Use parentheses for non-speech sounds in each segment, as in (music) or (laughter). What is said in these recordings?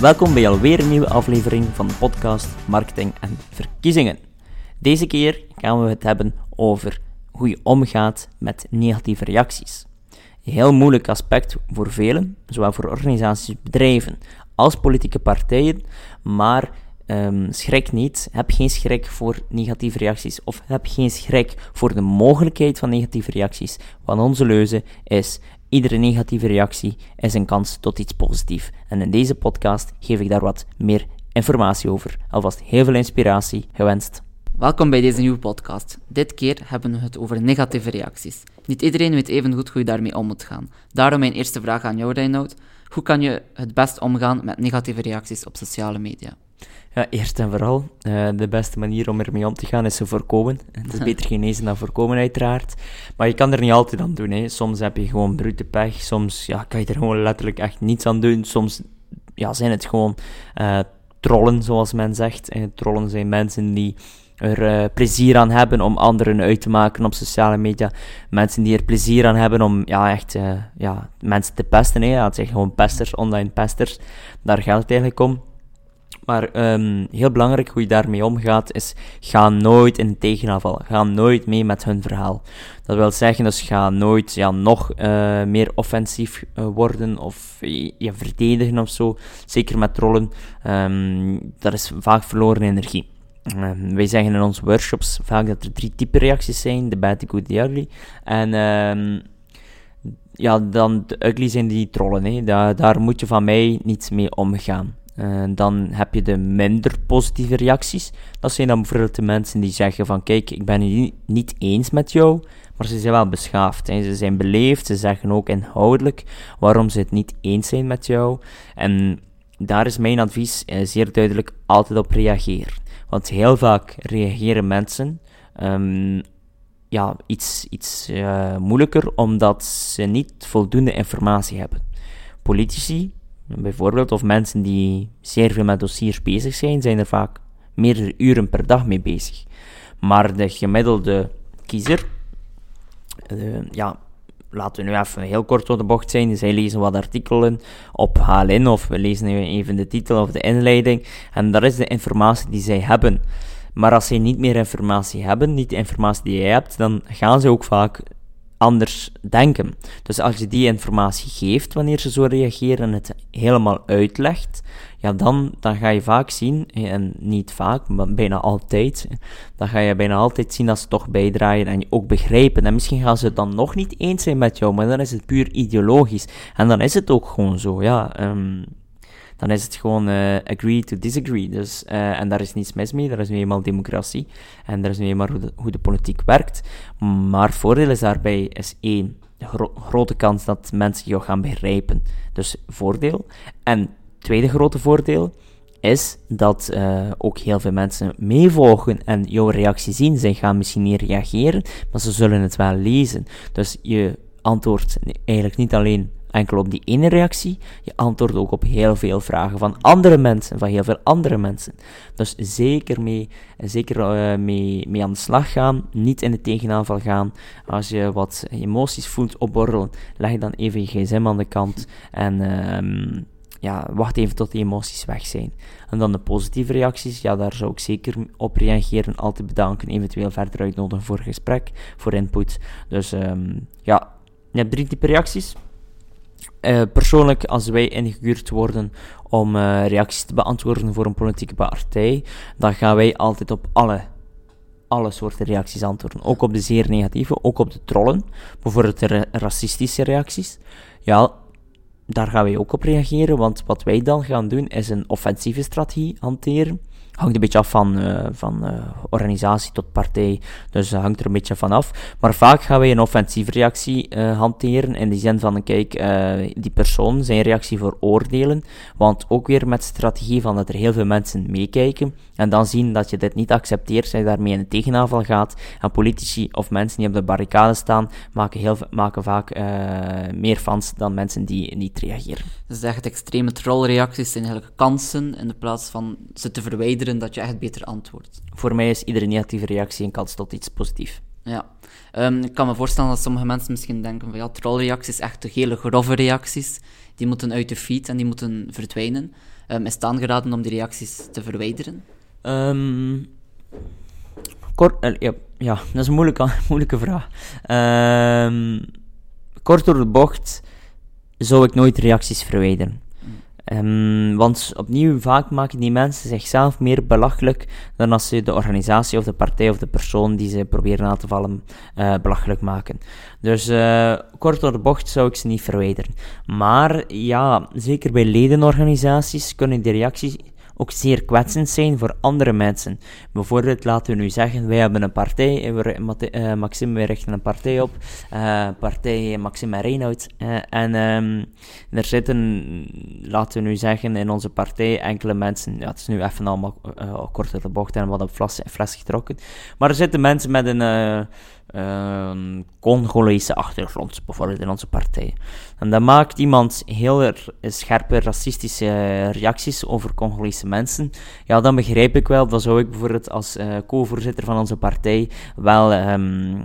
Welkom bij alweer een nieuwe aflevering van de podcast Marketing en Verkiezingen. Deze keer gaan we het hebben over hoe je omgaat met negatieve reacties. Een heel moeilijk aspect voor velen, zowel voor organisaties, bedrijven als politieke partijen, maar um, schrik niet, heb geen schrik voor negatieve reacties of heb geen schrik voor de mogelijkheid van negatieve reacties, want onze leuze is Iedere negatieve reactie is een kans tot iets positiefs. En in deze podcast geef ik daar wat meer informatie over. Alvast heel veel inspiratie gewenst. Welkom bij deze nieuwe podcast. Dit keer hebben we het over negatieve reacties. Niet iedereen weet even goed hoe je daarmee om moet gaan. Daarom mijn eerste vraag aan jou, Reinoud. Hoe kan je het best omgaan met negatieve reacties op sociale media? Ja, eerst en vooral, uh, de beste manier om ermee om te gaan is ze voorkomen. (laughs) Het is beter genezen dan voorkomen, uiteraard. Maar je kan er niet altijd aan doen. Hè. Soms heb je gewoon brute pech. Soms ja, kan je er gewoon letterlijk echt niets aan doen. Soms ja, zijn het gewoon uh, trollen, zoals men zegt. En trollen zijn mensen die er uh, plezier aan hebben om anderen uit te maken op sociale media. Mensen die er plezier aan hebben om ja, echt uh, ja, mensen te pesten. Hè. Het zijn gewoon pesters, online pesters. Daar gaat het eigenlijk om. Maar um, heel belangrijk hoe je daarmee omgaat, is ga nooit in tegenaanval. Ga nooit mee met hun verhaal. Dat wil zeggen, dus ga nooit ja, nog uh, meer offensief worden of je, verdedigen of zo. Zeker met trollen. Um, dat is vaak verloren energie. Um, wij zeggen in onze workshops vaak dat er drie typen reacties zijn: de bad, the good, the ugly. En um, ja, dan de ugly zijn die trollen. Hè. Daar, daar moet je van mij niet mee omgaan. Uh, dan heb je de minder positieve reacties. Dat zijn dan bijvoorbeeld de mensen die zeggen van kijk, ik ben het niet eens met jou, maar ze zijn wel beschaafd. Hè. Ze zijn beleefd, ze zeggen ook inhoudelijk waarom ze het niet eens zijn met jou. En daar is mijn advies uh, zeer duidelijk altijd op reageren. Want heel vaak reageren mensen um, ja, iets, iets uh, moeilijker omdat ze niet voldoende informatie hebben. Politici Bijvoorbeeld, of mensen die zeer veel met dossiers bezig zijn, zijn er vaak meerdere uren per dag mee bezig. Maar de gemiddelde kiezer, uh, ja, laten we nu even heel kort door de bocht zijn. Zij lezen wat artikelen op HLN, of we lezen even de titel of de inleiding, en dat is de informatie die zij hebben. Maar als zij niet meer informatie hebben, niet de informatie die jij hebt, dan gaan ze ook vaak anders denken. Dus als je die informatie geeft wanneer ze zo reageren en het helemaal uitlegt, ja, dan, dan ga je vaak zien, en niet vaak, maar bijna altijd, dan ga je bijna altijd zien dat ze toch bijdragen en je ook begrijpen. En misschien gaan ze het dan nog niet eens zijn met jou, maar dan is het puur ideologisch. En dan is het ook gewoon zo, ja. Um, dan is het gewoon uh, agree to disagree. Dus, uh, en daar is niets mis mee, dat is nu eenmaal democratie. En dat is nu eenmaal hoe de, hoe de politiek werkt. Maar voordeel is daarbij is één, gro grote kans dat mensen jou gaan begrijpen. Dus voordeel. En tweede grote voordeel is dat uh, ook heel veel mensen meevolgen en jouw reactie zien. Zij gaan misschien niet reageren, maar ze zullen het wel lezen. Dus je antwoordt eigenlijk niet alleen enkel op die ene reactie, je antwoordt ook op heel veel vragen van andere mensen, van heel veel andere mensen. Dus zeker mee, zeker uh, mee, mee aan de slag gaan, niet in de tegenaanval gaan. Als je wat emoties voelt opborrelen, leg dan even je gsm aan de kant en uh, ja, wacht even tot die emoties weg zijn. En dan de positieve reacties, ja, daar zou ik zeker op reageren, altijd bedanken, eventueel verder uitnodigen voor gesprek, voor input. Dus um, ja, je hebt drie typen reacties. Uh, persoonlijk, als wij ingehuurd worden om uh, reacties te beantwoorden voor een politieke partij, dan gaan wij altijd op alle, alle soorten reacties antwoorden. Ook op de zeer negatieve, ook op de trollen. Bijvoorbeeld de racistische reacties. Ja, daar gaan wij ook op reageren, want wat wij dan gaan doen is een offensieve strategie hanteren hangt een beetje af van, uh, van uh, organisatie tot partij. Dus dat hangt er een beetje van af. Maar vaak gaan wij een offensieve reactie uh, hanteren. In de zin van, kijk, die persoon zijn reactie veroordelen. Want ook weer met strategie van dat er heel veel mensen meekijken. En dan zien dat je dit niet accepteert, je daarmee in de tegenaanval gaat. En politici of mensen die op de barricade staan, maken, heel, maken vaak meer fans dan mensen die niet reageren. Dus echt extreme trollreacties zijn eigenlijk kansen in de plaats van ze te verwijderen dat je echt beter antwoordt. Voor mij is iedere negatieve reactie een kans tot iets positiefs. Ja. Um, ik kan me voorstellen dat sommige mensen misschien denken van ja, trollreacties, echt de hele grove reacties, die moeten uit de feed en die moeten verdwijnen. Um, is het aangeraden om die reacties te verwijderen? Um, kort, uh, ja, ja, dat is een moeilijke, (laughs) moeilijke vraag. Kort door de bocht zou ik nooit reacties verwijderen. Um, want opnieuw, vaak maken die mensen zichzelf meer belachelijk dan als ze de organisatie of de partij of de persoon die ze proberen aan te vallen uh, belachelijk maken. Dus uh, kort door de bocht zou ik ze niet verwijderen. Maar ja, zeker bij ledenorganisaties kunnen die reacties ook zeer kwetsend zijn voor andere mensen. Bijvoorbeeld, laten we nu zeggen, wij hebben een partij, we, uh, Maxime, wij richten een partij op, uh, partij Maxime en Reinoud, uh, en um, er zitten, laten we nu zeggen, in onze partij enkele mensen, ja, het is nu even allemaal kort uit de bocht en wat op fles, fles getrokken, maar er zitten mensen met een uh, Congolese achtergrond, bijvoorbeeld in onze partij. En dat maakt iemand heel scherpe racistische reacties over Congolese mensen. Ja, dan begrijp ik wel, dan zou ik bijvoorbeeld als uh, co-voorzitter van onze partij wel um,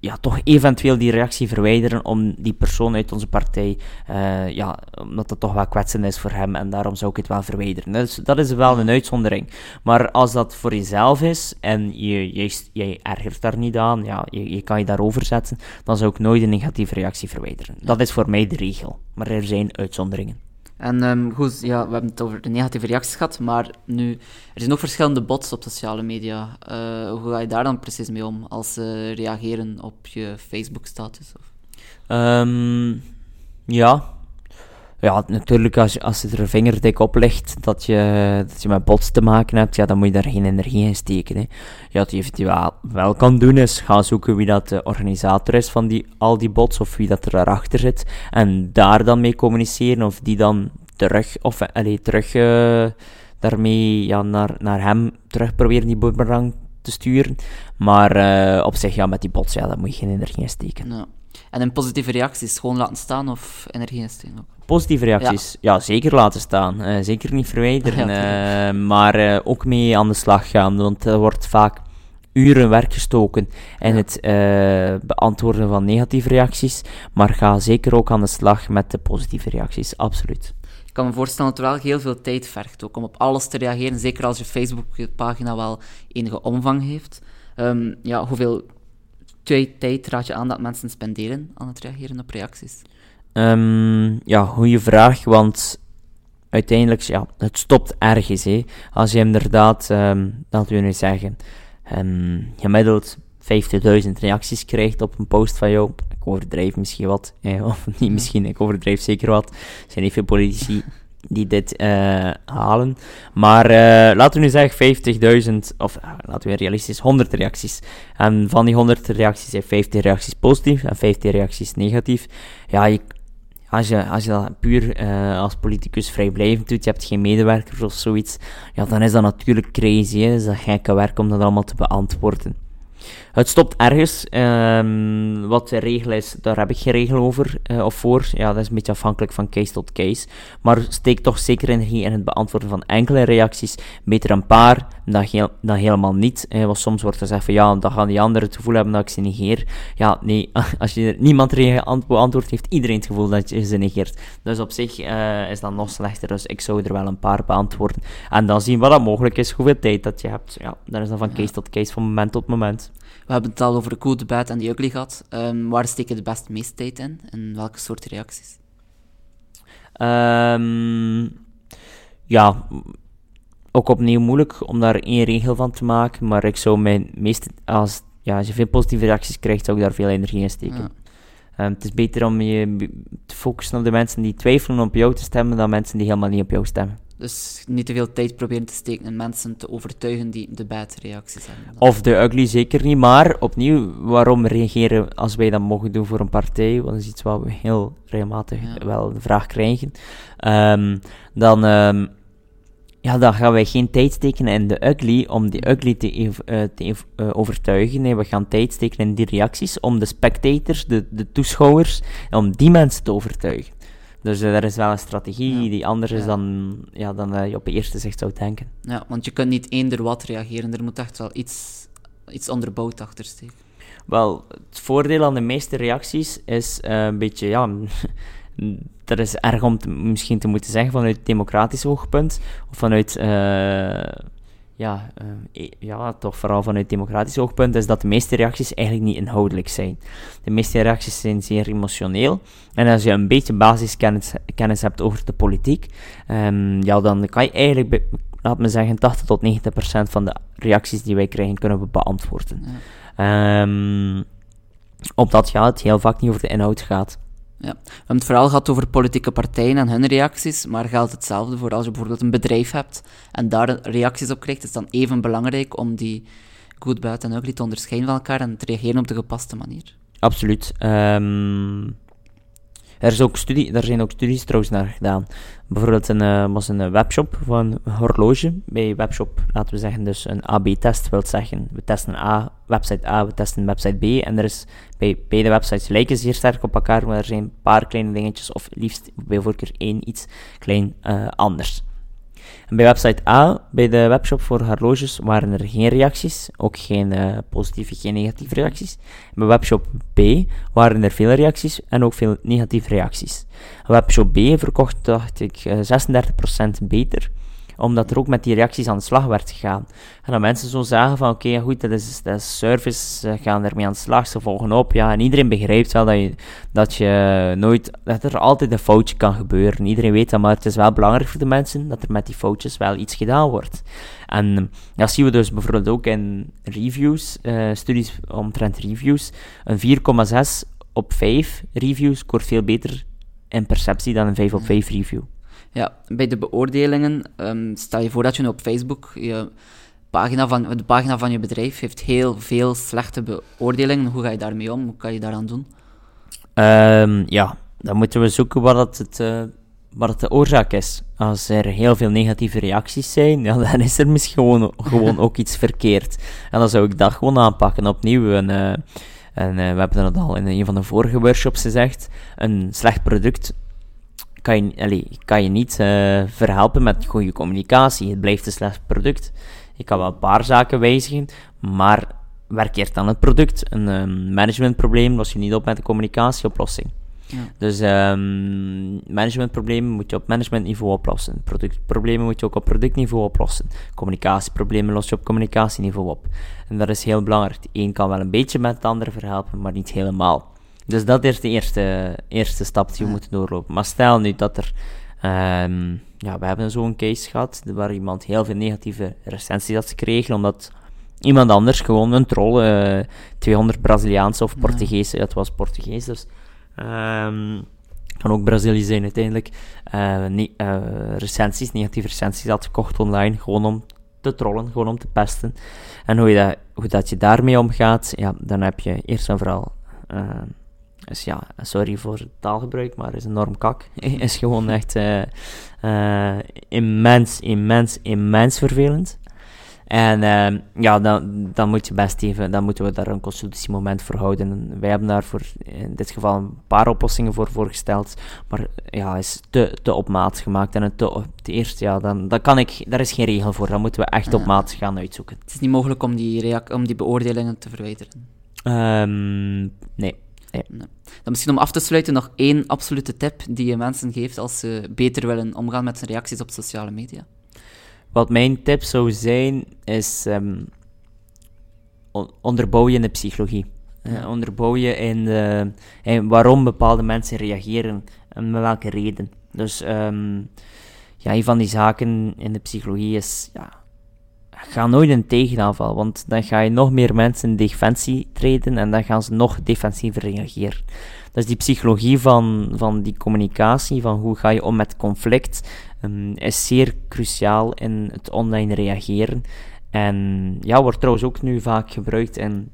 ja, toch eventueel die reactie verwijderen om die persoon uit onze partij, uh, ja, omdat dat toch wel kwetsend is voor hem en daarom zou ik het wel verwijderen. Dus dat is wel een uitzondering. Maar als dat voor jezelf is en je, je, je ergert daar niet aan, ja, je, je kan je daarover zetten, dan zou ik nooit een negatieve reactie verwijderen. Dat is voor mij de regel. Maar er zijn uitzonderingen. En um, goed, ja, we hebben het over de negatieve reacties gehad, maar nu, er zijn ook verschillende bots op sociale media. Uh, hoe ga je daar dan precies mee om, als ze reageren op je Facebook-status? Um, ja, ja, natuurlijk, als je, als je er een vingerdik op legt dat je, dat je met bots te maken hebt, ja, dan moet je daar geen energie in steken. Hè. Ja, wat je eventueel wel kan doen, is gaan zoeken wie dat de organisator is van die, al die bots, of wie dat er daarachter zit, en daar dan mee communiceren, of die dan terug, of allee, terug uh, daarmee ja, naar, naar hem terug proberen die boomerang te sturen. Maar uh, op zich, ja, met die bots, ja, daar moet je geen energie in steken. Ja. En in positieve reacties gewoon laten staan of energie in steken? Positieve reacties, ja. zeker laten staan. Uh, zeker niet verwijderen, (laughs) ja, uh, maar uh, ook mee aan de slag gaan. Want er wordt vaak uren werk gestoken in ja. het beantwoorden van negatieve reacties. Maar ga zeker ook aan de slag met de positieve reacties, absoluut. Ik kan me voorstellen dat het wel heel veel tijd vergt ook om op alles te reageren. Zeker als je Facebook-pagina wel enige omvang heeft. Um, ja, hoeveel tijd raad je aan dat mensen spenderen aan het reageren op reacties? Um, ja, goede vraag, want uiteindelijk, ja, het stopt ergens. Hè. Als je inderdaad, um, dat nu zeggen, um, gemiddeld 50.000 reacties krijgt op een post van jou, ik overdrijf misschien wat, eh, (laughs) of niet misschien, ik overdrijf zeker wat, er zijn niet veel politici die dit uh, halen. Maar uh, laten we nu zeggen 50.000, of uh, laten we realistisch 100 reacties. En van die 100 reacties zijn 50 reacties positief en 50 reacties negatief. Ja, je, als, je, als dat puur als politicus vrijblijvend doet, je hebt geen medewerkers of zoiets, ja, dan is dat natuurlijk crazy. Hè? Dat is dat gekke werk om dat allemaal te beantwoorden. Het stopt ergens. Um, wat de regel is, daar heb ik geen regel over uh, of voor. Ja, dat is een beetje afhankelijk van case tot case. Maar steek toch zeker energie in het beantwoorden van enkele reacties. Beter een paar dan, heel, dan helemaal niet. Want soms wordt er gezegd van ja, dan gaan die anderen het gevoel hebben dat ik ze negeer. Ja, nee, (laughs) als je niemand beantwoordt, heeft iedereen het gevoel dat je ze negeert. Dus op zich uh, is dat nog slechter. Dus ik zou er wel een paar beantwoorden. En dan zien wat dat mogelijk is, hoeveel tijd dat je hebt. Ja, dat is dan van case tot case, van moment tot moment. We hebben het al over de good, de bad en de ugly gehad. Um, waar steken de best meeste tijd in? En welke soort reacties? Um, ja, ook opnieuw moeilijk om daar één regel van te maken. Maar ik zou mijn meeste, als, ja, als je veel positieve reacties krijgt, zou ik daar veel energie in steken. Ja. Um, het is beter om je te focussen op de mensen die twijfelen om op jou te stemmen, dan mensen die helemaal niet op jou stemmen. Dus niet te veel tijd proberen te steken in mensen te overtuigen die de bad reacties hebben. Of de ugly zeker niet, maar opnieuw, waarom reageren als wij dat mogen doen voor een partij? Want dat is iets wat we heel regelmatig ja. wel de vraag krijgen. Um, dan, um, ja, dan gaan wij geen tijd steken in de ugly om die ugly te, uh, te uh, overtuigen. Nee, we gaan tijd steken in die reacties om de spectators, de, de toeschouwers, om die mensen te overtuigen. Dus uh, er is wel een strategie ja. die anders is ja. dan, ja, dan uh, je op het eerste zicht zou denken. Ja, want je kunt niet eender wat reageren. Er moet echt wel iets, iets onderbouwd achter steken. Wel, het voordeel aan de meeste reacties is uh, een beetje, ja, dat (laughs) is erg om te- misschien te moeten zeggen vanuit democratisch oogpunt, of vanuit, eh, ja, eh, e- ja, toch vooral vanuit democratisch oogpunt, is dat de meeste reacties eigenlijk niet inhoudelijk zijn. De meeste reacties zijn zeer emotioneel. En als je een beetje basiskennis kennis hebt over de politiek, ehm, ja, dan kan je eigenlijk, laat me zeggen, 80 tot 90 procent van de reacties die wij krijgen, kunnen we beantwoorden. Ja. Ehm, omdat ja, het heel vaak niet over de inhoud gaat. Ja. We hebben het vooral gehad over politieke partijen en hun reacties, maar geldt hetzelfde voor als je bijvoorbeeld een bedrijf hebt en daar reacties op krijgt, is dan even belangrijk om die good, bad en ugly te onderscheiden van elkaar en te reageren op de gepaste manier. Absoluut. Ehm, er, is ook studie, er zijn ook studies trouwens naar gedaan. Bijvoorbeeld een, eh, was een webshop van een horloge. Bij webshop, laten we zeggen, dus een AB-test wil zeggen. We testen A, website A, we testen website B. En er is bij beide websites lijken zeer sterk op elkaar, maar er zijn een paar kleine dingetjes, of liefst bij voorkeur één iets klein eh, anders. Bij website A, bij de webshop voor horloges, waren er geen reacties. Ook geen eh, positieve, geen negatieve reacties. Bij webshop B waren er veel reacties en ook veel negatieve reacties. Webshop B verkocht, dacht ik, eh, 36% beter omdat er ook met die reacties aan de slag werd gegaan. En dat mensen zo zagen van, oké, goed, dat is, dat is service, ze gaan ermee aan de slag, ze volgen op, ja, en iedereen begrijpt wel dat je, dat je nooit, dat er altijd een foutje kan gebeuren. Iedereen weet dat, maar het is wel belangrijk voor de mensen dat er met die foutjes wel iets gedaan wordt. En dat zien we dus bijvoorbeeld ook in reviews, eh, studies omtrent reviews. Een 4,6 op 5 reviews scoort veel beter in perceptie dan een 5 op 5 review. Ja, bij de beoordelingen, ehm, stel je voor dat je op Facebook, je pagina van, de pagina van je bedrijf heeft heel veel slechte beoordelingen. Hoe ga je daarmee om? Hoe kan je daaraan doen? Ehm, ja, dan moeten we zoeken wat het, het, eh, wat de oorzaak is. Als er heel veel negatieve reacties zijn, ja, (laughs) dan is er misschien gewoon, gewoon ook iets verkeerd. En dan zou ik dat gewoon aanpakken opnieuw. En, eh, en eh, we hebben dat al in een van de vorige workshops gezegd. Een slecht product kan je, allee, kan je niet eh, verhelpen met goede communicatie. Het blijft een slecht product. Je kan wel een paar zaken wijzigen, maar werk eerst aan het product. Een ehm, managementprobleem los je niet op met een communicatieoplossing. Ja. Dus ehm, managementproblemen moet je op managementniveau oplossen. Productproblemen moet je ook op productniveau oplossen. Communicatieproblemen los je op communicatieniveau op. En dat is heel belangrijk. De een kan wel een beetje met het andere verhelpen, maar niet helemaal. Dus dat is de eerste, eerste stap die we Ja. moeten doorlopen. Maar stel nu dat er... ehm, ja, we hebben zo'n case gehad waar iemand heel veel negatieve recensies had gekregen, omdat iemand anders, gewoon een troll, eh 200 Braziliaanse of Ja. Portugese, het was Portugees, dus ehm, kan ook Brazilië zijn uiteindelijk, eh, ne- eh, recensies, negatieve recensies had gekocht online, gewoon om te trollen, gewoon om te pesten. En hoe, je dat, hoe dat je daarmee omgaat, ja, dan heb je eerst en vooral... dus ja, sorry voor het taalgebruik, maar is enorm kak. (laughs) is gewoon echt eh, eh, immens, immens, immens vervelend. En ehm, ja, dan, dan moet je best even, dan moeten we daar een consultatiemoment voor houden. En wij hebben daarvoor in dit geval een paar oplossingen voor voorgesteld. Maar ja, is te, te op maat gemaakt. En het te, te eerst, ja, dan, dan kan ik, daar is geen regel voor. Dan moeten we echt op maat gaan uitzoeken. Het is niet mogelijk om die, om die beoordelingen te verwijderen. Ehm, nee. Dan misschien om af te sluiten nog één absolute tip die je mensen geeft als ze beter willen omgaan met hun reacties op sociale media. Wat mijn tip zou zijn, is on- onderbouw je in de psychologie. Ja. onderbouw je in, de, in waarom bepaalde mensen reageren en met welke reden. Dus ehm, ja, een van die zaken in de psychologie is, ja, ga nooit in tegenaanval, want dan ga je nog meer mensen in defensie treden en dan gaan ze nog defensiever reageren. Dus die psychologie van, van die communicatie, van hoe ga je om met conflict, ehm, is zeer cruciaal in het online reageren. En ja, wordt trouwens ook nu vaak gebruikt in,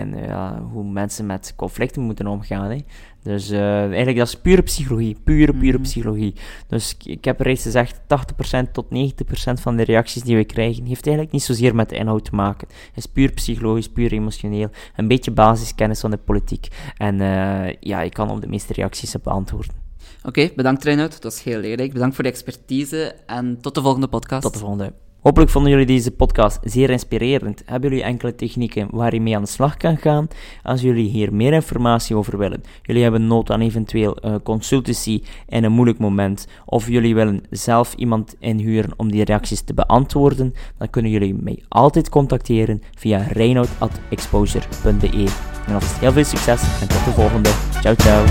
in eh, ja, hoe mensen met conflicten moeten omgaan. Hè. Dus eh, eigenlijk dat is pure psychologie, pure, pure Mhm. psychologie. Dus ik, ik heb reeds gezegd, 80% tot 90% van de reacties die we krijgen, heeft eigenlijk niet zozeer met de inhoud te maken. Het is puur psychologisch, puur emotioneel, een beetje basiskennis van de politiek. En eh, ja, ik kan op de meeste reacties beantwoorden. Oké, bedankt Reinoud, dat was heel leerrijk. Bedankt voor de expertise en tot de volgende podcast. Tot de volgende. Hopelijk vonden jullie deze podcast zeer inspirerend. Hebben jullie enkele technieken waar je mee aan de slag kan gaan? Als jullie hier meer informatie over willen, jullie hebben nood aan eventueel uh, consultancy in een moeilijk moment, of jullie willen zelf iemand inhuren om die reacties te beantwoorden, dan kunnen jullie mij altijd contacteren via reinoud.exposure.be. En alvast heel veel succes en tot de volgende. Ciao, ciao.